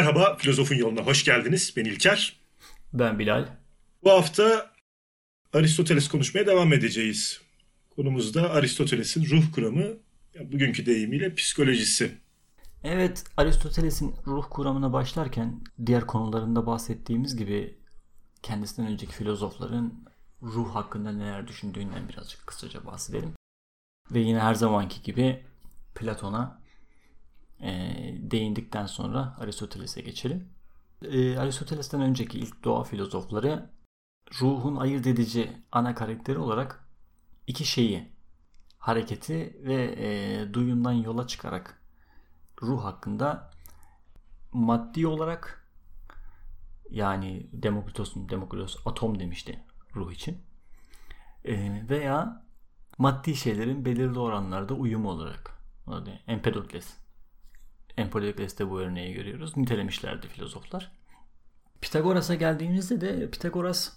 Merhaba, Filozofun Yoluna hoş geldiniz. Ben İlker. Ben Bilal. Bu hafta Aristoteles konuşmaya devam edeceğiz. Konumuz da Aristoteles'in ruh kuramı, bugünkü deyimiyle psikolojisi. Evet, Aristoteles'in ruh kuramına başlarken diğer konularında bahsettiğimiz gibi kendisinden önceki filozofların ruh hakkında neler düşündüğünden birazcık kısaca bahsedelim. Ve yine her zamanki gibi Platon'a e, değindikten sonra Aristoteles'e geçelim. E, Aristoteles'ten önceki ilk doğa filozofları ruhun ayırt edici ana karakteri olarak iki şeyi hareketi ve e, duyumdan yola çıkarak ruh hakkında maddi olarak yani Demokritos'un Demokritos atom demişti ruh için e, veya maddi şeylerin belirli oranlarda uyumu olarak orada Empedokles Empedokles'te bu örneği görüyoruz. Nitelemişlerdi filozoflar. Pitagoras'a geldiğimizde de Pitagoras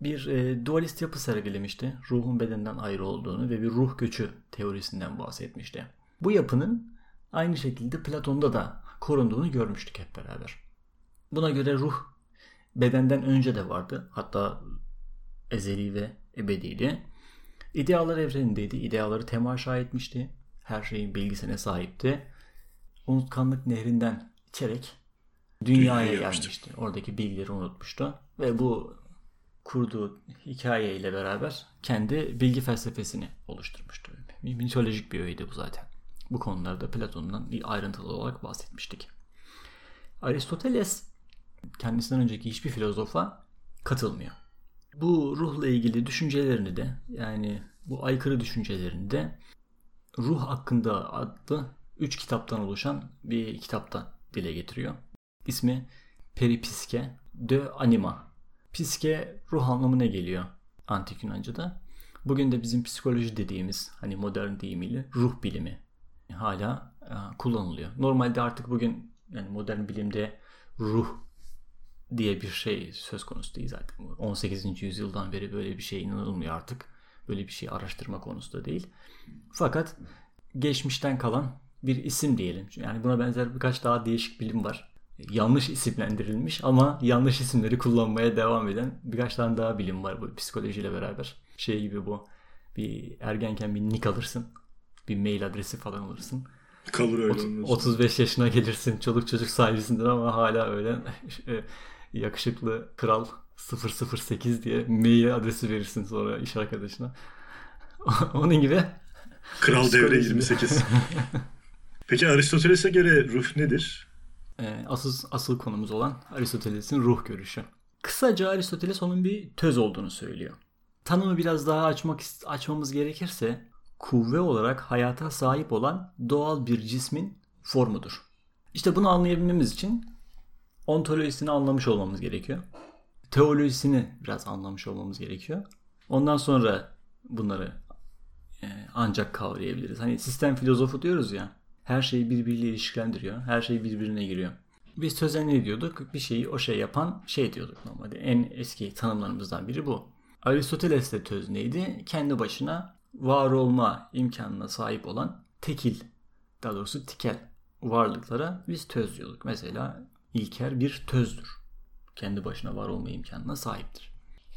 bir e, dualist yapı sergilemişti. Ruhun bedenden ayrı olduğunu ve bir ruh göçü teorisinden bahsetmişti. Bu yapının aynı şekilde Platon'da da korunduğunu görmüştük hep beraber. Buna göre ruh bedenden önce de vardı. Hatta ezeli ve ebediydi. İdealar evrenindeydi. İdeaları temaşa etmişti. Her şeyin bilgisine sahipti. Unutkanlık nehrinden içerek dünyaya gelmişti. Oradaki bilgileri unutmuştu. Ve bu kurduğu hikaye ile beraber kendi bilgi felsefesini oluşturmuştu. Mitolojik bir öğeydi bu zaten. Bu konularda Platon'dan ayrıntılı olarak bahsetmiştik. Aristoteles kendisinden önceki hiçbir filozofa katılmıyor. Bu ruhla ilgili düşüncelerini de yani bu aykırı düşüncelerini de Ruh hakkında adlı 3 kitaptan oluşan bir kitapta dile getiriyor. İsmi Peripiske de Anima. Psike ruh anlamına geliyor antik Yunanca'da. Bugün de bizim psikoloji dediğimiz hani modern deyimiyle ruh bilimi hala e, kullanılıyor. Normalde artık bugün yani modern bilimde ruh diye bir şey söz konusu değil zaten. 18. yüzyıldan beri böyle bir şey inanılmıyor artık. Böyle bir şey araştırma konusu da değil. Fakat geçmişten kalan bir isim diyelim. Yani buna benzer birkaç daha değişik bilim var. Yanlış isimlendirilmiş ama yanlış isimleri kullanmaya devam eden birkaç tane daha bilim var bu psikolojiyle beraber. Şey gibi bu. Bir ergenken bir nick alırsın. Bir mail adresi falan alırsın. Kalır öyle. 35 yaşına gelirsin. Çoluk çocuk sahibisindir ama hala öyle e, yakışıklı kral 008 diye mail adresi verirsin sonra iş arkadaşına. Onun gibi. Kral devre 28. Peki Aristoteles'e göre ruh nedir? Ee, asıl asıl konumuz olan Aristoteles'in ruh görüşü. Kısaca Aristoteles onun bir töz olduğunu söylüyor. Tanımı biraz daha açmak açmamız gerekirse kuvve olarak hayata sahip olan doğal bir cismin formudur. İşte bunu anlayabilmemiz için ontolojisini anlamış olmamız gerekiyor. Teolojisini biraz anlamış olmamız gerekiyor. Ondan sonra bunları e, ancak kavrayabiliriz. Hani sistem filozofu diyoruz ya. Her şeyi birbiriyle ilişkilendiriyor. Her şey birbirine giriyor. Biz söze ne diyorduk? Bir şeyi o şey yapan şey diyorduk normalde. En eski tanımlarımızdan biri bu. Aristoteles'te töz neydi? Kendi başına var olma imkanına sahip olan tekil, daha doğrusu tikel varlıklara biz töz diyorduk. Mesela İlker bir tözdür. Kendi başına var olma imkanına sahiptir.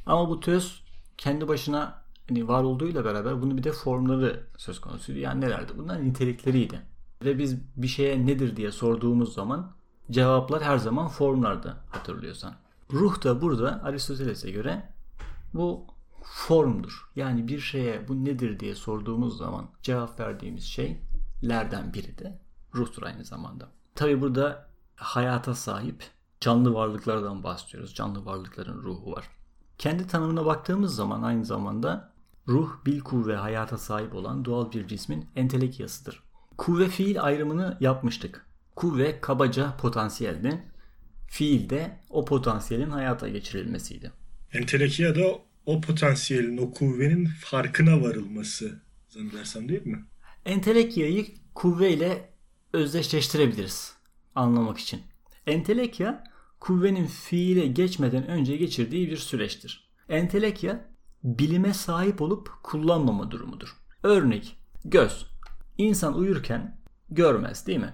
Ama bu töz kendi başına hani var olduğuyla beraber bunu bir de formları söz konusuydu. Yani nelerdi? Bunlar nitelikleriydi. Ve biz bir şeye nedir diye sorduğumuz zaman cevaplar her zaman formlarda hatırlıyorsan. Ruh da burada Aristoteles'e göre bu formdur. Yani bir şeye bu nedir diye sorduğumuz zaman cevap verdiğimiz şeylerden biri de ruhtur aynı zamanda. Tabi burada hayata sahip canlı varlıklardan bahsediyoruz. Canlı varlıkların ruhu var. Kendi tanımına baktığımız zaman aynı zamanda ruh, bil kuvve, hayata sahip olan doğal bir cismin entelekyasıdır. Kuvve fiil ayrımını yapmıştık. Kuvve kabaca potansiyeldi. Fiil de o potansiyelin hayata geçirilmesiydi. Entelekiya da o potansiyelin, o kuvvenin farkına varılması zannedersem değil mi? Entelekyayı kuvve ile özdeşleştirebiliriz anlamak için. Entelekya kuvvenin fiile geçmeden önce geçirdiği bir süreçtir. Entelekya bilime sahip olup kullanmama durumudur. Örnek göz. İnsan uyurken görmez değil mi?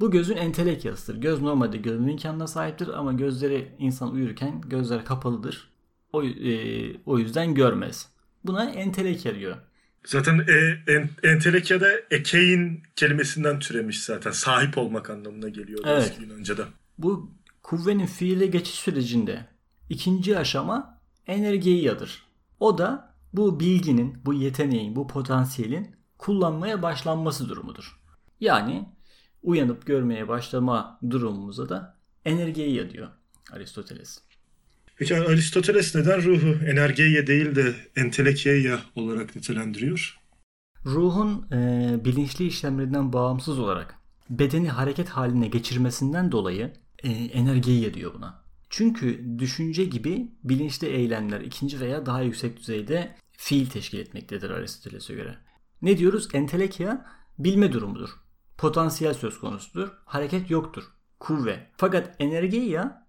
Bu gözün entelekyasıdır. Göz normalde görme imkanına sahiptir ama gözleri insan uyurken gözler kapalıdır. O, e, o yüzden görmez. Buna entelekya diyor. Zaten e, en, entelekya da ekein kelimesinden türemiş zaten. Sahip olmak anlamına geliyor. Evet. eski Yunanca'da. Bu kuvvenin fiile geçiş sürecinde ikinci aşama energeyiyadır. O da bu bilginin, bu yeteneğin, bu potansiyelin kullanmaya başlanması durumudur. Yani uyanıp görmeye başlama durumumuza da energeyiya diyor Aristoteles. Peki Aristoteles neden ruhu energeya değil de entelekyeya olarak nitelendiriyor? Ruhun e, bilinçli işlemlerinden bağımsız olarak bedeni hareket haline geçirmesinden dolayı e, energeyi diyor buna. Çünkü düşünce gibi bilinçli eylemler ikinci veya daha yüksek düzeyde fiil teşkil etmektedir Aristoteles'e göre. Ne diyoruz? Entelekya bilme durumudur. Potansiyel söz konusudur. Hareket yoktur. Kuvve. Fakat energeya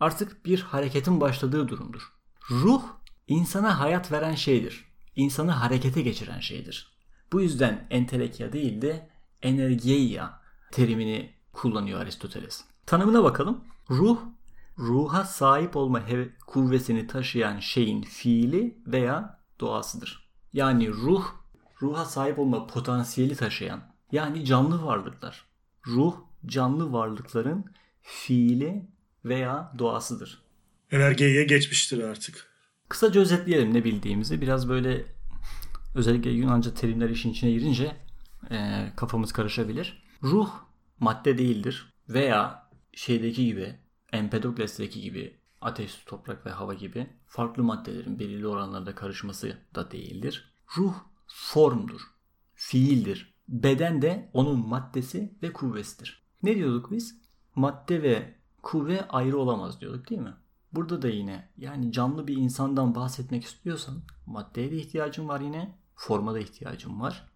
artık bir hareketin başladığı durumdur. Ruh insana hayat veren şeydir. İnsanı harekete geçiren şeydir. Bu yüzden entelekya değil de energeia terimini kullanıyor Aristoteles. Tanımına bakalım. Ruh, ruha sahip olma kuvvetini taşıyan şeyin fiili veya doğasıdır. Yani ruh, ruha sahip olma potansiyeli taşıyan, yani canlı varlıklar. Ruh, canlı varlıkların fiili veya doğasıdır. Energeya geçmiştir artık. Kısaca özetleyelim ne bildiğimizi. Biraz böyle özellikle Yunanca terimler işin içine girince e, kafamız karışabilir. Ruh madde değildir veya şeydeki gibi Empedokles'teki gibi ateş, su, toprak ve hava gibi farklı maddelerin belirli oranlarda karışması da değildir. Ruh formdur, fiildir. Beden de onun maddesi ve kuvvesidir. Ne diyorduk biz? Madde ve kuvve ayrı olamaz diyorduk değil mi? Burada da yine yani canlı bir insandan bahsetmek istiyorsan maddeye de ihtiyacın var yine, forma da ihtiyacın var.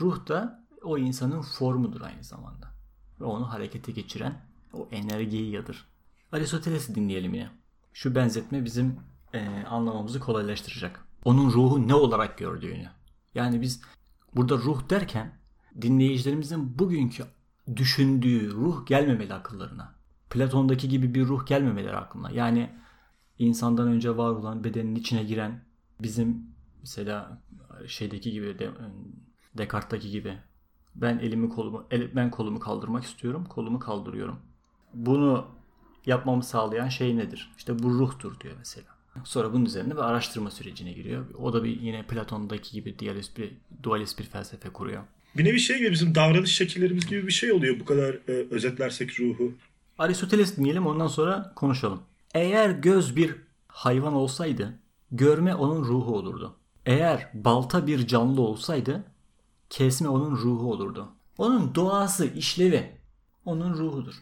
Ruh da o insanın formudur aynı zamanda. Ve onu harekete geçiren o enerjiyadır. Aristoteles'i dinleyelim yine. Şu benzetme bizim e, anlamamızı kolaylaştıracak. Onun ruhu ne olarak gördüğünü. Yani biz burada ruh derken dinleyicilerimizin bugünkü düşündüğü ruh gelmemeli akıllarına. Platon'daki gibi bir ruh gelmemeleri aklına. Yani insandan önce var olan bedenin içine giren bizim mesela şeydeki gibi de, Descartes'taki gibi ben elimi kolumu el, ben kolumu kaldırmak istiyorum. Kolumu kaldırıyorum. Bunu yapmamı sağlayan şey nedir? İşte bu ruhtur diyor mesela. Sonra bunun üzerine bir araştırma sürecine giriyor. O da bir yine Platon'daki gibi dualist bir, dualist bir felsefe kuruyor. Bir nevi şey gibi bizim davranış şekillerimiz gibi bir şey oluyor bu kadar e, özetlersek ruhu. Aristoteles dinleyelim ondan sonra konuşalım. Eğer göz bir hayvan olsaydı görme onun ruhu olurdu. Eğer balta bir canlı olsaydı kesme onun ruhu olurdu. Onun doğası, işlevi onun ruhudur.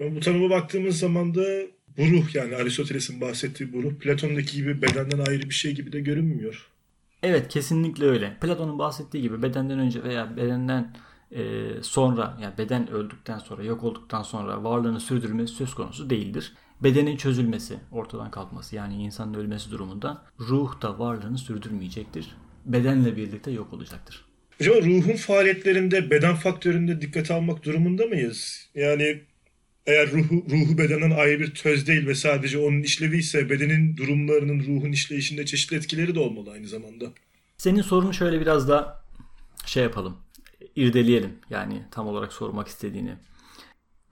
Bu tanıma baktığımız zaman da bu ruh yani Aristoteles'in bahsettiği bu ruh Platon'daki gibi bedenden ayrı bir şey gibi de görünmüyor. Evet kesinlikle öyle. Platon'un bahsettiği gibi bedenden önce veya bedenden e, sonra yani beden öldükten sonra yok olduktan sonra varlığını sürdürmesi söz konusu değildir. Bedenin çözülmesi, ortadan kalkması yani insanın ölmesi durumunda ruh da varlığını sürdürmeyecektir. Bedenle birlikte yok olacaktır. Acaba ruhun faaliyetlerinde beden faktöründe dikkate almak durumunda mıyız? Yani eğer ruhu, ruhu bedenden ayrı bir töz değil ve sadece onun işlevi ise bedenin durumlarının ruhun işleyişinde çeşitli etkileri de olmalı aynı zamanda. Senin sorunu şöyle biraz da şey yapalım. irdeleyelim yani tam olarak sormak istediğini.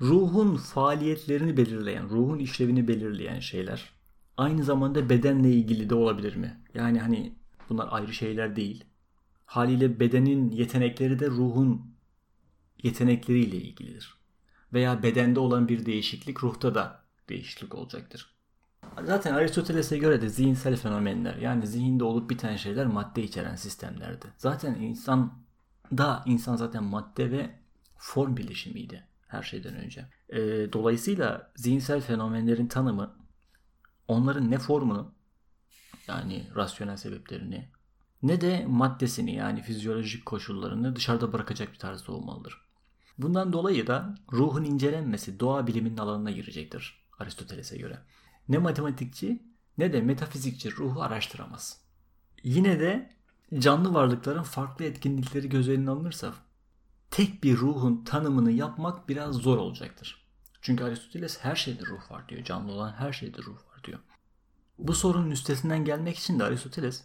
Ruhun faaliyetlerini belirleyen, ruhun işlevini belirleyen şeyler aynı zamanda bedenle ilgili de olabilir mi? Yani hani bunlar ayrı şeyler değil. Haliyle bedenin yetenekleri de ruhun yetenekleriyle ilgilidir. Veya bedende olan bir değişiklik ruhta da değişiklik olacaktır. Zaten Aristoteles'e göre de zihinsel fenomenler yani zihinde olup biten şeyler madde içeren sistemlerdi. Zaten insan da insan zaten madde ve form bileşimiydi her şeyden önce. E, dolayısıyla zihinsel fenomenlerin tanımı onların ne formunu yani rasyonel sebeplerini ne de maddesini yani fizyolojik koşullarını dışarıda bırakacak bir tarzda olmalıdır. Bundan dolayı da ruhun incelenmesi doğa biliminin alanına girecektir Aristoteles'e göre. Ne matematikçi ne de metafizikçi ruhu araştıramaz. Yine de canlı varlıkların farklı etkinlikleri göz önüne alınırsa tek bir ruhun tanımını yapmak biraz zor olacaktır. Çünkü Aristoteles her şeyde ruh var diyor. Canlı olan her şeyde ruh var diyor. Bu sorunun üstesinden gelmek için de Aristoteles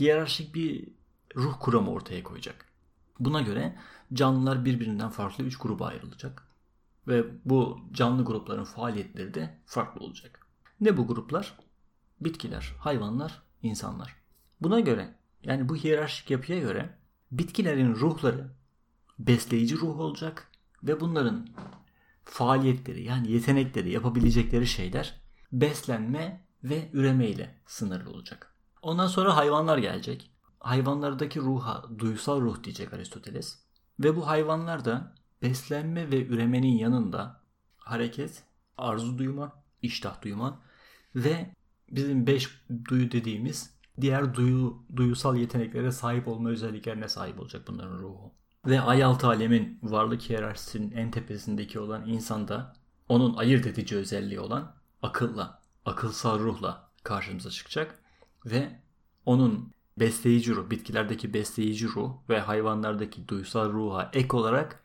hiyerarşik bir ruh kuramı ortaya koyacak. Buna göre canlılar birbirinden farklı üç gruba ayrılacak. Ve bu canlı grupların faaliyetleri de farklı olacak. Ne bu gruplar? Bitkiler, hayvanlar, insanlar. Buna göre yani bu hiyerarşik yapıya göre bitkilerin ruhları besleyici ruh olacak ve bunların faaliyetleri yani yetenekleri yapabilecekleri şeyler beslenme ve üreme ile sınırlı olacak. Ondan sonra hayvanlar gelecek. Hayvanlardaki ruha duysal ruh diyecek Aristoteles. Ve bu hayvanlar da beslenme ve üremenin yanında hareket, arzu duyma, iştah duyma ve bizim beş duyu dediğimiz diğer duyu, duyusal yeteneklere sahip olma özelliklerine sahip olacak bunların ruhu. Ve ay altı alemin varlık hiyerarşisinin en tepesindeki olan insanda onun ayırt edici özelliği olan akılla, akılsal ruhla karşımıza çıkacak ve onun besleyici ruh, bitkilerdeki besleyici ruh ve hayvanlardaki duysal ruha ek olarak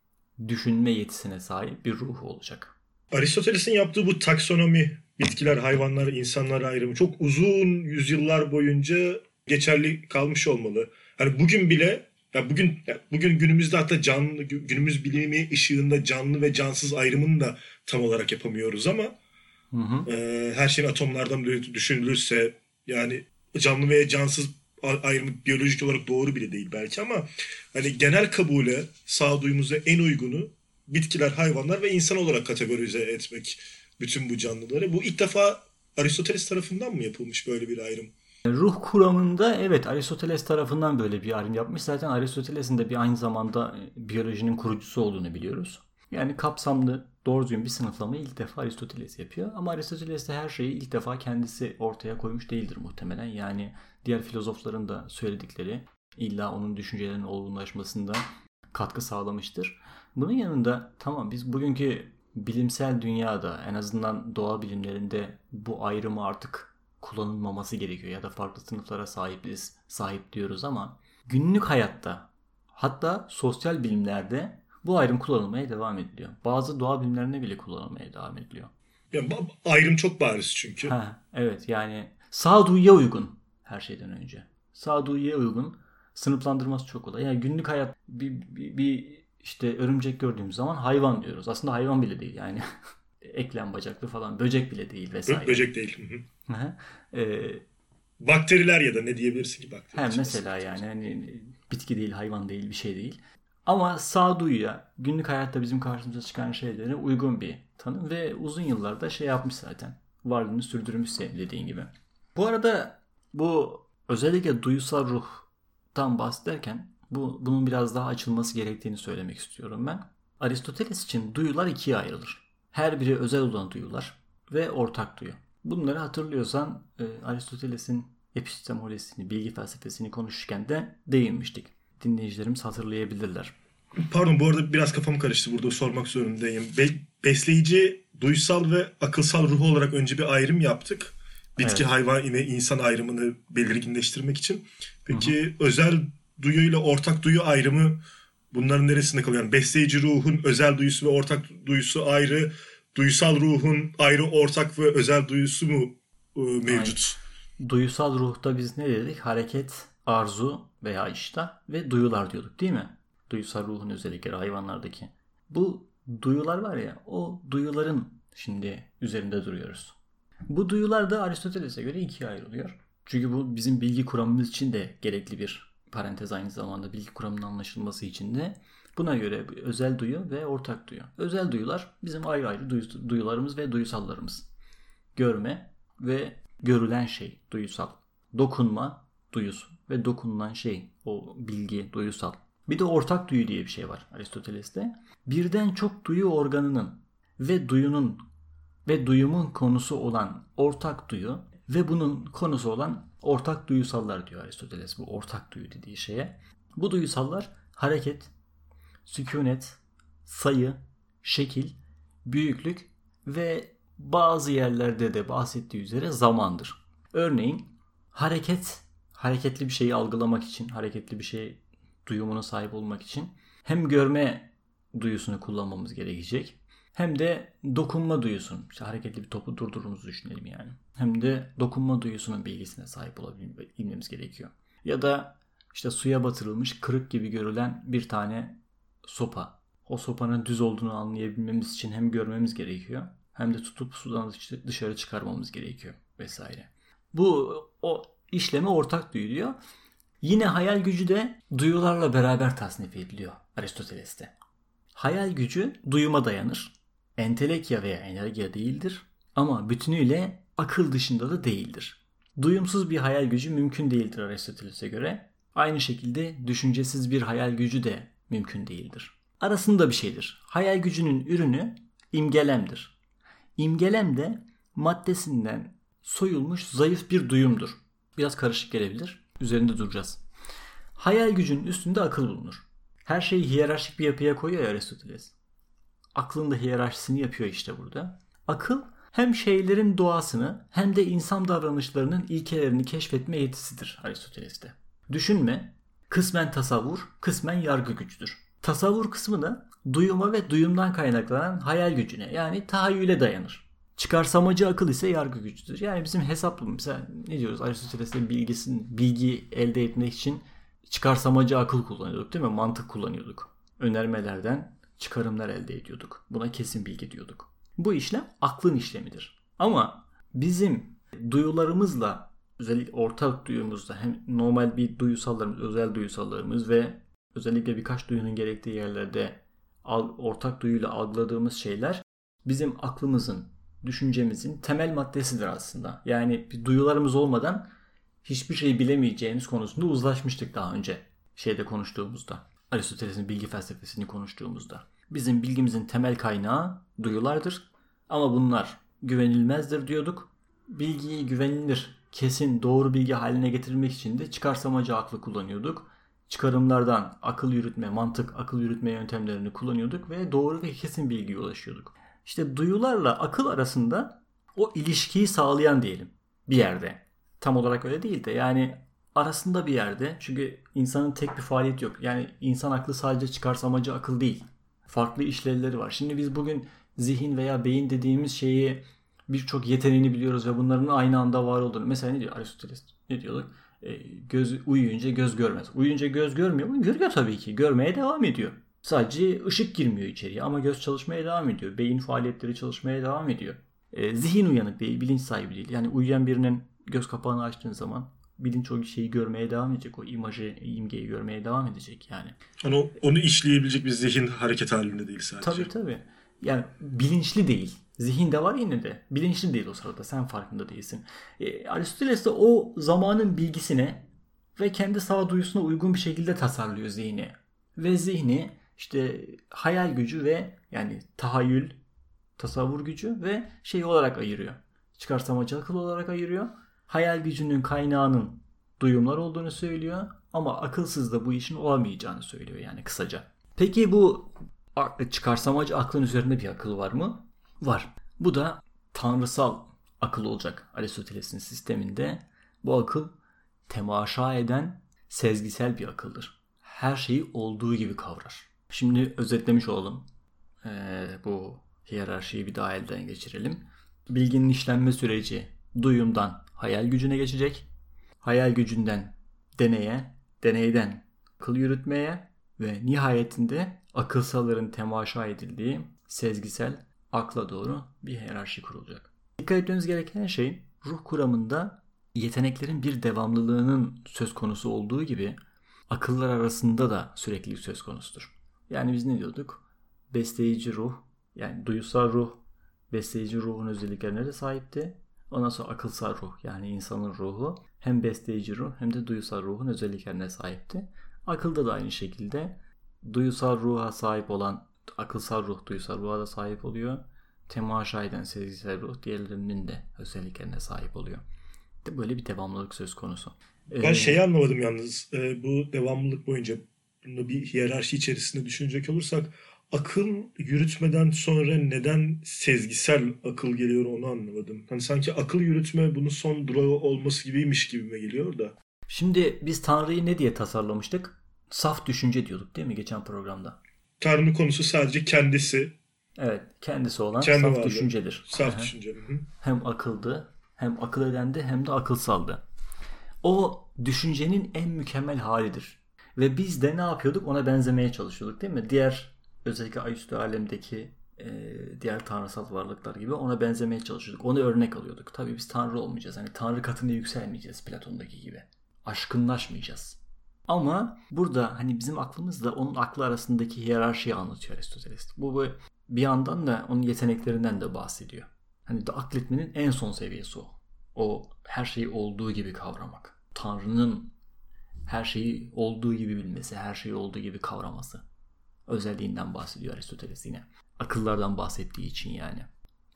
düşünme yetisine sahip bir ruh olacak. Aristoteles'in yaptığı bu taksonomi, bitkiler, hayvanlar, insanlar ayrımı çok uzun yüzyıllar boyunca geçerli kalmış olmalı. Hani bugün bile ya bugün ya bugün günümüzde hatta canlı günümüz bilimi ışığında canlı ve cansız ayrımını da tam olarak yapamıyoruz ama hı hı. E, her şeyin atomlardan düşünülürse yani canlı ve cansız ayrımı biyolojik olarak doğru bile değil belki ama hani genel kabule sağduyumuza en uygunu bitkiler, hayvanlar ve insan olarak kategorize etmek bütün bu canlıları. Bu ilk defa Aristoteles tarafından mı yapılmış böyle bir ayrım? Ruh kuramında evet Aristoteles tarafından böyle bir ayrım yapmış. Zaten Aristoteles'in de bir aynı zamanda biyolojinin kurucusu olduğunu biliyoruz. Yani kapsamlı doğru düzgün bir sınıflamayı ilk defa Aristoteles yapıyor. Ama Aristoteles de her şeyi ilk defa kendisi ortaya koymuş değildir muhtemelen. Yani diğer filozofların da söyledikleri illa onun düşüncelerinin olgunlaşmasında katkı sağlamıştır. Bunun yanında tamam biz bugünkü bilimsel dünyada en azından doğa bilimlerinde bu ayrımı artık kullanılmaması gerekiyor ya da farklı sınıflara sahibiz, sahip diyoruz ama günlük hayatta hatta sosyal bilimlerde bu ayrım kullanılmaya devam ediliyor. Bazı doğa bilimlerinde bile kullanılmaya devam ediliyor. Ya, ayrım çok bariz çünkü. Ha, evet yani sağduyuya uygun her şeyden önce. Sağduyuya uygun sınıflandırması çok kolay. Yani günlük hayat bir, bir, bir işte örümcek gördüğümüz zaman hayvan diyoruz. Aslında hayvan bile değil yani. Eklem bacaklı falan. Böcek bile değil vesaire. Böcek değil. ee, Bakteriler ya da ne diyebilirsin ki bakteri? He, mesela yani hani bitki değil, hayvan değil, bir şey değil. Ama sağduyuya günlük hayatta bizim karşımıza çıkan şeylere uygun bir tanım ve uzun yıllarda şey yapmış zaten. Varlığını sürdürmüş dediğin gibi. Bu arada bu özellikle duysal ruhtan bahsederken bu, bunun biraz daha açılması gerektiğini söylemek istiyorum ben. Aristoteles için duyular ikiye ayrılır. Her biri özel olan duyular ve ortak duyu. Bunları hatırlıyorsan e, Aristoteles'in epistemolojisini, bilgi felsefesini konuşurken de değinmiştik. Dinleyicilerimiz hatırlayabilirler. Pardon bu arada biraz kafam karıştı burada sormak zorundayım. Be- besleyici, duysal ve akılsal ruh olarak önce bir ayrım yaptık. Bitki, evet. hayvan ve insan ayrımını belirginleştirmek için. Peki Hı-hı. özel duyuyla ortak duyu ayrımı bunların neresinde kalıyor? Yani besleyici ruhun özel duyusu ve ortak duyusu ayrı, duysal ruhun ayrı ortak ve özel duyusu mu e, mevcut? Aynen. Duysal ruhta biz ne dedik? Hareket, arzu veya iştah ve duyular diyorduk değil mi? Duysal ruhun özellikleri hayvanlardaki. Bu duyular var ya o duyuların şimdi üzerinde duruyoruz. Bu duyular da Aristoteles'e göre ikiye ayrılıyor. Çünkü bu bizim bilgi kuramımız için de gerekli bir parantez aynı zamanda bilgi kuramının anlaşılması için de buna göre özel duyu ve ortak duyu. Özel duyular bizim ayrı ayrı duyularımız ve duyusallarımız. Görme ve görülen şey duyusal. Dokunma duyusu ve dokunulan şey o bilgi duyusal. Bir de ortak duyu diye bir şey var Aristoteles'te. Birden çok duyu organının ve duyunun ve duyumun konusu olan ortak duyu ve bunun konusu olan ortak duyusallar diyor Aristoteles bu ortak duyu dediği şeye. Bu duyusallar hareket, sükunet, sayı, şekil, büyüklük ve bazı yerlerde de bahsettiği üzere zamandır. Örneğin hareket, hareketli bir şeyi algılamak için, hareketli bir şey duyumuna sahip olmak için hem görme duyusunu kullanmamız gerekecek hem de dokunma duyusunu, işte hareketli bir topu durdurduğumuzu düşünelim yani. Hem de dokunma duyusunun bilgisine sahip olabilmemiz gerekiyor. Ya da işte suya batırılmış kırık gibi görülen bir tane sopa. O sopanın düz olduğunu anlayabilmemiz için hem görmemiz gerekiyor hem de tutup sudan dışarı çıkarmamız gerekiyor vesaire. Bu o işleme ortak duyuluyor. Yine hayal gücü de duyularla beraber tasnif ediliyor Aristoteles'te. Hayal gücü duyuma dayanır. Entelekya veya enerjiya değildir ama bütünüyle akıl dışında da değildir. Duyumsuz bir hayal gücü mümkün değildir Aristoteles'e göre. Aynı şekilde düşüncesiz bir hayal gücü de mümkün değildir. Arasında bir şeydir. Hayal gücünün ürünü imgelemdir. İmgelem de maddesinden soyulmuş zayıf bir duyumdur. Biraz karışık gelebilir. Üzerinde duracağız. Hayal gücünün üstünde akıl bulunur. Her şeyi hiyerarşik bir yapıya koyuyor Aristoteles. Aklın da hiyerarşisini yapıyor işte burada. Akıl hem şeylerin doğasını hem de insan davranışlarının ilkelerini keşfetme yetisidir Aristoteles'te. Düşünme, kısmen tasavvur, kısmen yargı gücüdür. Tasavvur kısmı da duyuma ve duyumdan kaynaklanan hayal gücüne yani tahayyüle dayanır. Çıkarsamacı akıl ise yargı gücüdür. Yani bizim hesaplamamız, ne diyoruz Aristoteles'in bilgisini, bilgi elde etmek için çıkarsamacı akıl kullanıyorduk değil mi? Mantık kullanıyorduk. Önermelerden çıkarımlar elde ediyorduk. Buna kesin bilgi diyorduk. Bu işlem aklın işlemidir. Ama bizim duyularımızla özellikle ortak duyumuzda hem normal bir duyusallarımız, özel duyusallarımız ve özellikle birkaç duyunun gerektiği yerlerde ortak duyuyla algıladığımız şeyler bizim aklımızın, düşüncemizin temel maddesidir aslında. Yani bir duyularımız olmadan hiçbir şey bilemeyeceğimiz konusunda uzlaşmıştık daha önce şeyde konuştuğumuzda. Aristoteles'in bilgi felsefesini konuştuğumuzda. Bizim bilgimizin temel kaynağı duyulardır. Ama bunlar güvenilmezdir diyorduk. Bilgiyi güvenilir, kesin, doğru bilgi haline getirmek için de çıkarsamacı aklı kullanıyorduk. Çıkarımlardan akıl yürütme, mantık, akıl yürütme yöntemlerini kullanıyorduk ve doğru ve kesin bilgiye ulaşıyorduk. İşte duyularla akıl arasında o ilişkiyi sağlayan diyelim bir yerde. Tam olarak öyle değil de yani arasında bir yerde. Çünkü insanın tek bir faaliyet yok. Yani insan aklı sadece çıkarsamacı akıl değil. Farklı işlevleri var. Şimdi biz bugün zihin veya beyin dediğimiz şeyi birçok yeteneğini biliyoruz ve bunların aynı anda var olduğunu. Mesela ne diyor Aristoteles? Ne diyorduk? E, göz uyuyunca göz görmez. Uyuyunca göz görmüyor mu? Görüyor tabii ki. Görmeye devam ediyor. Sadece ışık girmiyor içeriye ama göz çalışmaya devam ediyor. Beyin faaliyetleri çalışmaya devam ediyor. E, zihin uyanık değil, bilinç sahibi değil. Yani uyuyan birinin göz kapağını açtığın zaman bilinç o şeyi görmeye devam edecek. O imajı, imgeyi görmeye devam edecek yani. Onu, onu işleyebilecek bir zihin hareket halinde değil sadece. Tabii tabii. Yani bilinçli değil. Zihin de var yine de. Bilinçli değil o sırada. Sen farkında değilsin. E, Aristoteles de o zamanın bilgisine ve kendi sağduyusuna uygun bir şekilde tasarlıyor zihni. Ve zihni işte hayal gücü ve yani tahayyül, tasavvur gücü ve şey olarak ayırıyor. Çıkarsamacı akıl olarak ayırıyor hayal gücünün kaynağının duyumlar olduğunu söylüyor ama akılsız da bu işin olamayacağını söylüyor yani kısaca. Peki bu çıkarsamacı aklın üzerinde bir akıl var mı? Var. Bu da tanrısal akıl olacak Aristoteles'in sisteminde. Bu akıl temaşa eden sezgisel bir akıldır. Her şeyi olduğu gibi kavrar. Şimdi özetlemiş olalım. Ee, bu hiyerarşiyi bir daha elden geçirelim. Bilginin işlenme süreci duyumdan hayal gücüne geçecek. Hayal gücünden deneye, deneyden akıl yürütmeye ve nihayetinde akılsalların temaşa edildiği sezgisel akla doğru bir hiyerarşi kurulacak. Dikkat etmemiz gereken şey ruh kuramında yeteneklerin bir devamlılığının söz konusu olduğu gibi akıllar arasında da süreklilik söz konusudur. Yani biz ne diyorduk? Besleyici ruh, yani duyusal ruh, besleyici ruhun özelliklerine de sahipti. Ondan sonra akılsal ruh yani insanın ruhu hem besleyici ruh hem de duyusal ruhun özelliklerine sahipti. Akılda da aynı şekilde duyusal ruha sahip olan akılsal ruh duyusal ruha da sahip oluyor. Temaşa eden sezgisel ruh diğerlerinin de özelliklerine sahip oluyor. Böyle bir devamlılık söz konusu. Ben ee, şeyi anlamadım yalnız. Ee, bu devamlılık boyunca bunu bir hiyerarşi içerisinde düşünecek olursak akıl yürütmeden sonra neden sezgisel akıl geliyor onu anlamadım. Hani sanki akıl yürütme bunun son durağı olması gibiymiş gibime geliyor da. Şimdi biz Tanrı'yı ne diye tasarlamıştık? Saf düşünce diyorduk değil mi geçen programda? Tanrı'nın konusu sadece kendisi. Evet, kendisi olan Kendi saf varlığı. düşüncedir. Saf Aha. düşünce. Hı. Hem akıldı, hem akıl edendi, hem de akılsaldı. O düşüncenin en mükemmel halidir. Ve biz de ne yapıyorduk? Ona benzemeye çalışıyorduk değil mi? Diğer özellikle ayüstü alemdeki e, diğer tanrısal varlıklar gibi ona benzemeye çalışıyorduk. Onu örnek alıyorduk. Tabii biz tanrı olmayacağız. Hani tanrı katına yükselmeyeceğiz Platon'daki gibi. Aşkınlaşmayacağız. Ama burada hani bizim aklımızla onun aklı arasındaki hiyerarşiyi anlatıyor Aristoteles. Bu bu- bir yandan da onun yeteneklerinden de bahsediyor. Hani de akletmenin en son seviyesi o. O her şeyi olduğu gibi kavramak. Tanrı'nın her şeyi olduğu gibi bilmesi, her şeyi olduğu gibi kavraması. Özelliğinden bahsediyor Aristoteles yine. Akıllardan bahsettiği için yani.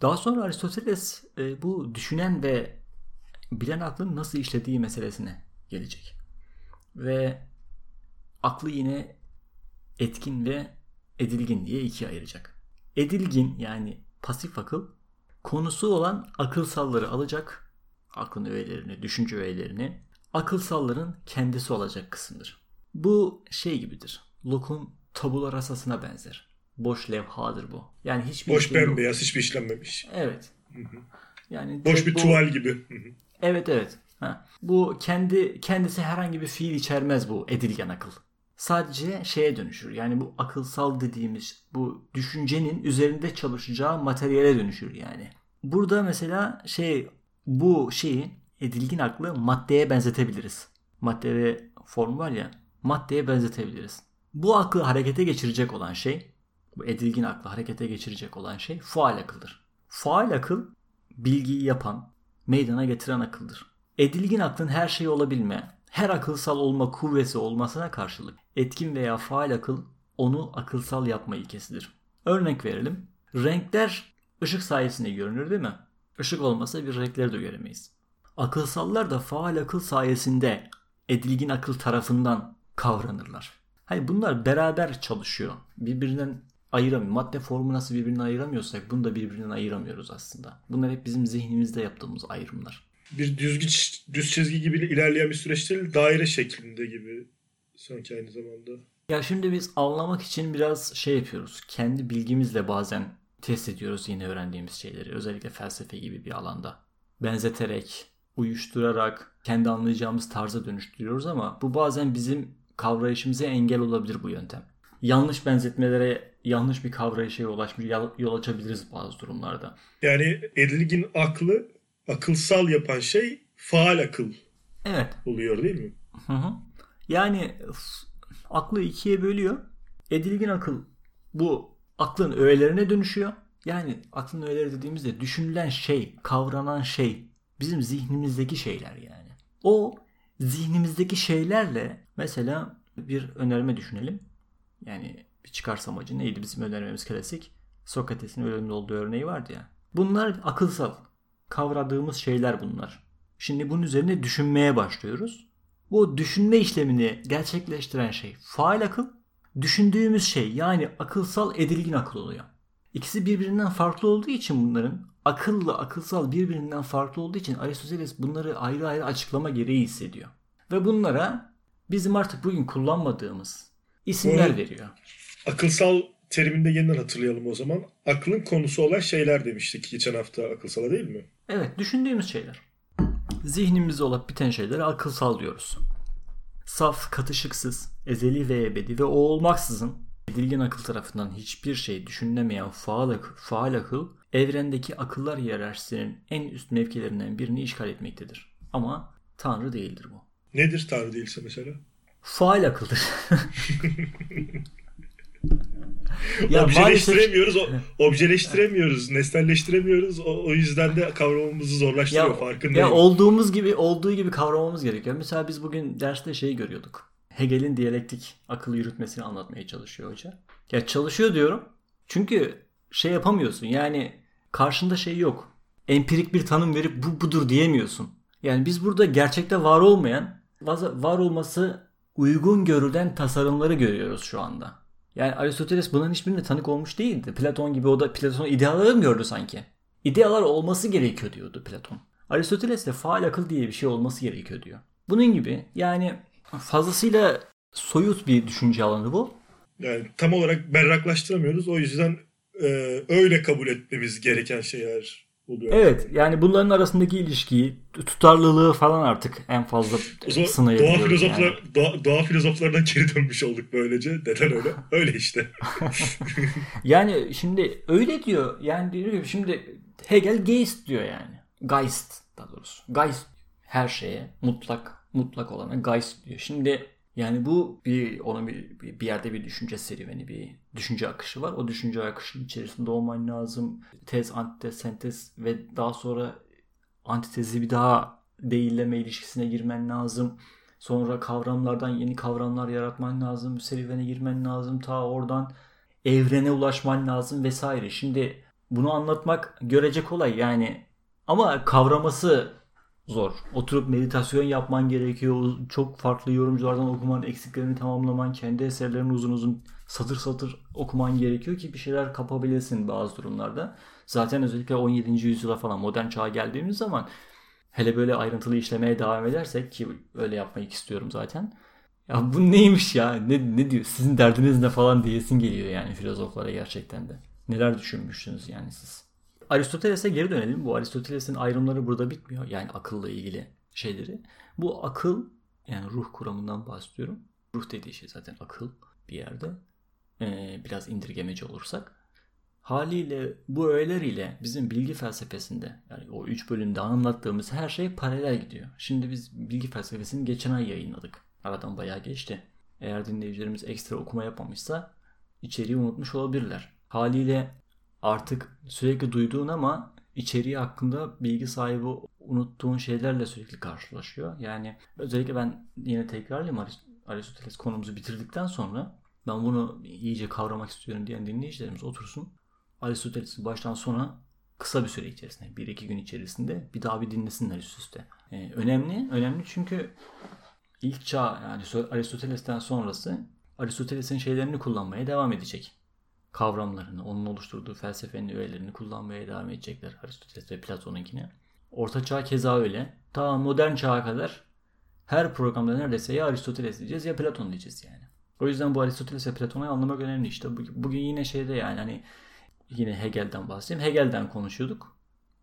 Daha sonra Aristoteles e, bu düşünen ve bilen aklın nasıl işlediği meselesine gelecek. Ve aklı yine etkin ve edilgin diye ikiye ayıracak. Edilgin yani pasif akıl konusu olan akılsalları alacak. Aklın öğelerini, düşünce öğelerini akılsalların kendisi olacak kısımdır. Bu şey gibidir. Locke'un tabula rasasına benzer. Boş levhadır bu. Yani hiçbir Boş işlem yok. bembeyaz hiçbir işlenmemiş. Evet. Yani Boş bir bu- tuval gibi. Evet evet. Ha. Bu kendi kendisi herhangi bir fiil içermez bu edilgen akıl. Sadece şeye dönüşür. Yani bu akılsal dediğimiz bu düşüncenin üzerinde çalışacağı materyale dönüşür yani. Burada mesela şey bu şeyi edilgin aklı maddeye benzetebiliriz. Madde ve form var ya maddeye benzetebiliriz. Bu aklı harekete geçirecek olan şey bu edilgin aklı harekete geçirecek olan şey faal akıldır. Faal akıl bilgiyi yapan, meydana getiren akıldır. Edilgin aklın her şey olabilme, her akılsal olma kuvvesi olmasına karşılık etkin veya faal akıl onu akılsal yapma ilkesidir. Örnek verelim. Renkler ışık sayesinde görünür değil mi? Işık olmasa bir renkleri de göremeyiz. Akılsallar da faal akıl sayesinde edilgin akıl tarafından kavranırlar. Hayır bunlar beraber çalışıyor. Birbirinden ayıramıyor. Madde formu nasıl birbirinden ayıramıyorsak bunu da birbirinden ayıramıyoruz aslında. Bunlar hep bizim zihnimizde yaptığımız ayrımlar. Bir düzgün düz çizgi gibi ilerleyen bir süreç değil, daire şeklinde gibi sanki aynı zamanda. Ya şimdi biz anlamak için biraz şey yapıyoruz. Kendi bilgimizle bazen test ediyoruz yeni öğrendiğimiz şeyleri. Özellikle felsefe gibi bir alanda. Benzeterek, uyuşturarak kendi anlayacağımız tarza dönüştürüyoruz ama bu bazen bizim kavrayışımıza engel olabilir bu yöntem. Yanlış benzetmelere yanlış bir kavrayışa yol, açmış, yol açabiliriz bazı durumlarda. Yani edilgin aklı akılsal yapan şey faal akıl Evet. oluyor değil mi? Hı hı. Yani aklı ikiye bölüyor. Edilgin akıl bu aklın öğelerine dönüşüyor. Yani aklın öğeleri dediğimizde düşünülen şey, kavranan şey bizim zihnimizdeki şeyler yani. O zihnimizdeki şeylerle mesela bir önerme düşünelim. Yani bir çıkarsam amacı neydi bizim önermemiz klasik? Sokrates'in ölümde olduğu örneği vardı ya. Bunlar akılsal. Kavradığımız şeyler bunlar. Şimdi bunun üzerine düşünmeye başlıyoruz. Bu düşünme işlemini gerçekleştiren şey faal akıl, düşündüğümüz şey yani akılsal edilgin akıl oluyor. İkisi birbirinden farklı olduğu için bunların akılla akılsal birbirinden farklı olduğu için Aristoteles bunları ayrı ayrı açıklama gereği hissediyor. Ve bunlara bizim artık bugün kullanmadığımız isimler Onu- veriyor. Akılsal teriminde yeniden hatırlayalım o zaman. Aklın konusu olan şeyler demiştik geçen hafta akılsala değil mi? Evet düşündüğümüz şeyler. Zihnimizde olup biten şeylere akılsal diyoruz. Saf, katışıksız, ezeli ve ebedi ve o olmaksızın edilgen akıl tarafından hiçbir şey düşünülemeyen faal akıl, faal akıl evrendeki akıllar hiyerarşisinin en üst mevkilerinden birini işgal etmektedir. Ama Tanrı değildir bu. Nedir Tanrı değilse mesela? Faal akıldır. ya maalesef objeleştiremiyoruz, o, objeleştiremiyoruz, nesnelleştiremiyoruz. O, o yüzden de kavramamızı zorlaştırıyor ya, farkındayım. ya olduğumuz gibi olduğu gibi kavramamız gerekiyor. Mesela biz bugün derste şeyi görüyorduk. Hegel'in diyalektik akıl yürütmesini anlatmaya çalışıyor hoca. Ya çalışıyor diyorum. Çünkü şey yapamıyorsun. Yani karşında şey yok. Empirik bir tanım verip bu budur diyemiyorsun. Yani biz burada gerçekte var olmayan, var olması uygun görülen tasarımları görüyoruz şu anda. Yani Aristoteles bunların hiçbirine tanık olmuş değildi. Platon gibi o da Platon ideaları mı gördü sanki? İdealar olması gerekiyor diyordu Platon. Aristoteles de faal akıl diye bir şey olması gerekiyor diyor. Bunun gibi yani fazlasıyla soyut bir düşünce alanı bu. Yani tam olarak berraklaştıramıyoruz. O yüzden e, öyle kabul etmemiz gereken şeyler oluyor. Evet yani bunların arasındaki ilişkiyi, tutarlılığı falan artık en fazla zaman doğa, filozoflar, yani. doğa, doğa filozoflardan geri dönmüş olduk böylece. Neden öyle? öyle işte. Yani şimdi öyle diyor. Yani diyor ki şimdi Hegel Geist diyor yani. Geist daha doğrusu. Geist her şeye mutlak mutlak olana Geist diyor. Şimdi yani bu bir onun bir, bir yerde bir düşünce serüveni, bir düşünce akışı var. O düşünce akışının içerisinde olman lazım. Tez, antitez, sentez ve daha sonra antitezi bir daha değilleme ilişkisine girmen lazım. Sonra kavramlardan yeni kavramlar yaratman lazım. Serüvene girmen lazım. Ta oradan evrene ulaşman lazım vesaire. Şimdi bunu anlatmak görece kolay yani ama kavraması zor. Oturup meditasyon yapman gerekiyor. Çok farklı yorumculardan okuman, eksiklerini tamamlaman, kendi eserlerini uzun uzun satır satır okuman gerekiyor ki bir şeyler kapabilesin bazı durumlarda. Zaten özellikle 17. yüzyıla falan modern çağa geldiğimiz zaman hele böyle ayrıntılı işlemeye devam edersek ki öyle yapmayı istiyorum zaten. Ya bu neymiş ya? Ne, ne diyor? Sizin derdiniz ne falan diyesin geliyor yani filozoflara gerçekten de. Neler düşünmüşsünüz yani siz? Aristoteles'e geri dönelim. Bu Aristoteles'in ayrımları burada bitmiyor. Yani akılla ilgili şeyleri. Bu akıl yani ruh kuramından bahsediyorum. Ruh dediği şey zaten akıl bir yerde. Ee, biraz indirgemeci olursak. Haliyle bu öğeler ile bizim bilgi felsefesinde yani o üç bölümde anlattığımız her şey paralel gidiyor. Şimdi biz bilgi felsefesini geçen ay yayınladık. Aradan bayağı geçti. Eğer dinleyicilerimiz ekstra okuma yapmamışsa içeriği unutmuş olabilirler. Haliyle artık sürekli duyduğun ama içeriği hakkında bilgi sahibi unuttuğun şeylerle sürekli karşılaşıyor. Yani özellikle ben yine tekrarlayayım Aristoteles konumuzu bitirdikten sonra ben bunu iyice kavramak istiyorum diyen dinleyicilerimiz otursun. Aristoteles'i baştan sona kısa bir süre içerisinde, bir iki gün içerisinde bir daha bir dinlesinler üst üste. Ee, önemli, önemli çünkü ilk çağ yani Aristoteles'ten sonrası Aristoteles'in şeylerini kullanmaya devam edecek. Kavramlarını, onun oluşturduğu felsefenin öğelerini kullanmaya devam edecekler Aristoteles ve Platon'unkine. Orta çağ keza öyle. Ta modern çağa kadar her programda neredeyse ya Aristoteles diyeceğiz ya Platon diyeceğiz yani. O yüzden bu Aristoteles ve Platon'u anlamak önemli işte. Bugün yine şeyde yani hani yine Hegel'den bahsedeyim. Hegel'den konuşuyorduk.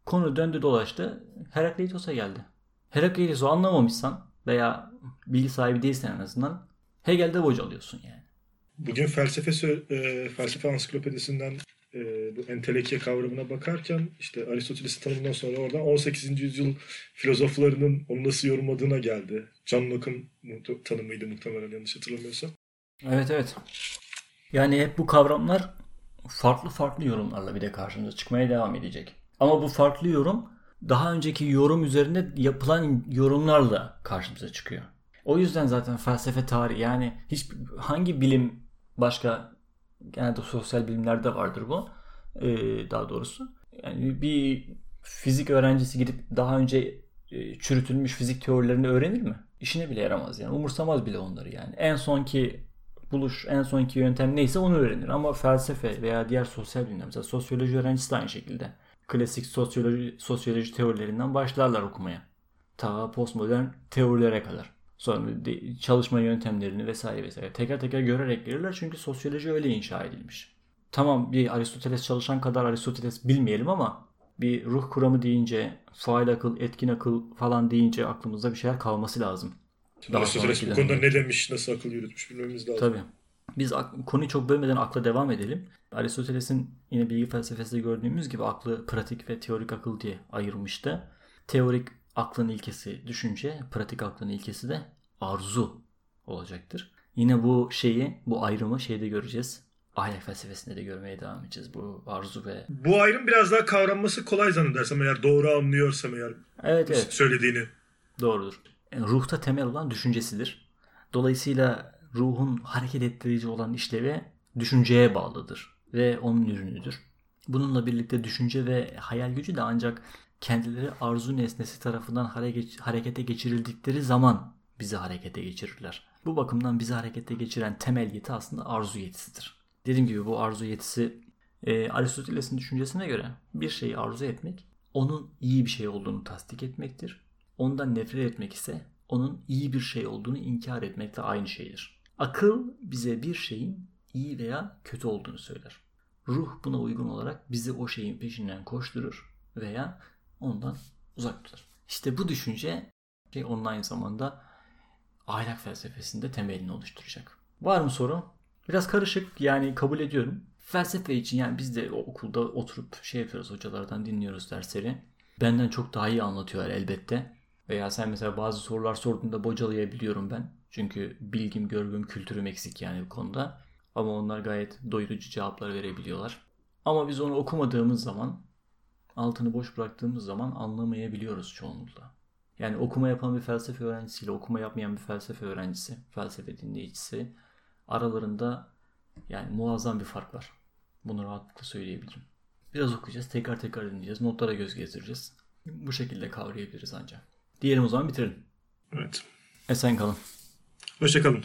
Konu döndü dolaştı. Herakleitos'a geldi. Herakleitos'u anlamamışsan veya bilgi sahibi değilsen en azından Hegel'de bocalıyorsun yani. Bugün felsefe e, felsefe ansiklopedisinden e, bu entelekiye kavramına bakarken işte Aristoteles'in tanımından sonra oradan 18. yüzyıl filozoflarının onu nasıl yorumladığına geldi. John Locke'un tanımıydı muhtemelen yanlış hatırlamıyorsam. Evet evet. Yani hep bu kavramlar farklı farklı yorumlarla bir de karşımıza çıkmaya devam edecek. Ama bu farklı yorum daha önceki yorum üzerinde yapılan yorumlarla karşımıza çıkıyor. O yüzden zaten felsefe tarihi yani hiç hangi bilim başka genelde sosyal bilimlerde vardır bu ee, daha doğrusu. Yani bir fizik öğrencisi gidip daha önce e, çürütülmüş fizik teorilerini öğrenir mi? İşine bile yaramaz yani. Umursamaz bile onları yani. En sonki buluş, en sonki yöntem neyse onu öğrenir. Ama felsefe veya diğer sosyal bilimler mesela sosyoloji öğrencisi de aynı şekilde. Klasik sosyoloji, sosyoloji teorilerinden başlarlar okumaya. Ta postmodern teorilere kadar. Sonra çalışma yöntemlerini vesaire vesaire teker teker görerek gelirler çünkü sosyoloji öyle inşa edilmiş. Tamam bir Aristoteles çalışan kadar Aristoteles bilmeyelim ama bir ruh kuramı deyince faal akıl, etkin akıl falan deyince aklımızda bir şeyler kalması lazım. Daha Aristoteles bu konuda ne demiş, nasıl akıl yürütmüş bilmemiz lazım. Tabii. Biz konuyu çok bölmeden akla devam edelim. Aristoteles'in yine bilgi felsefesinde gördüğümüz gibi aklı pratik ve teorik akıl diye ayırmıştı. Teorik aklın ilkesi düşünce, pratik aklın ilkesi de arzu olacaktır. Yine bu şeyi, bu ayrımı şeyde göreceğiz. Ahlak felsefesinde de görmeye devam edeceğiz bu arzu ve... Bu ayrım biraz daha kavranması kolay zannedersem eğer doğru anlıyorsam eğer evet, evet. söylediğini. Doğrudur. Yani ruhta temel olan düşüncesidir. Dolayısıyla ruhun hareket ettirici olan işlevi düşünceye bağlıdır ve onun ürünüdür. Bununla birlikte düşünce ve hayal gücü de ancak kendileri arzu nesnesi tarafından harekete geçirildikleri zaman bizi harekete geçirirler. Bu bakımdan bizi harekete geçiren temel yeti aslında arzu yetisidir. Dediğim gibi bu arzu yetisi e, Aristoteles'in düşüncesine göre bir şeyi arzu etmek onun iyi bir şey olduğunu tasdik etmektir. Ondan nefret etmek ise onun iyi bir şey olduğunu inkar etmekle aynı şeydir. Akıl bize bir şeyin iyi veya kötü olduğunu söyler. Ruh buna uygun olarak bizi o şeyin peşinden koşturur veya ondan uzak tutar. İşte bu düşünce şey aynı zamanda ahlak felsefesinde temelini oluşturacak. Var mı soru? Biraz karışık yani kabul ediyorum. Felsefe için yani biz de okulda oturup şey yapıyoruz hocalardan dinliyoruz dersleri. Benden çok daha iyi anlatıyorlar elbette. Veya sen mesela bazı sorular sorduğunda bocalayabiliyorum ben. Çünkü bilgim, görgüm, kültürüm eksik yani bu konuda. Ama onlar gayet doyurucu cevaplar verebiliyorlar. Ama biz onu okumadığımız zaman, altını boş bıraktığımız zaman anlamayabiliyoruz çoğunlukla. Yani okuma yapan bir felsefe öğrencisiyle okuma yapmayan bir felsefe öğrencisi, felsefe dinleyicisi aralarında yani muazzam bir fark var. Bunu rahatlıkla söyleyebilirim. Biraz okuyacağız, tekrar tekrar dinleyeceğiz, notlara göz gezdireceğiz. Bu şekilde kavrayabiliriz ancak. Diyelim o zaman bitirelim. Evet. Esen kalın. Hoşçakalın.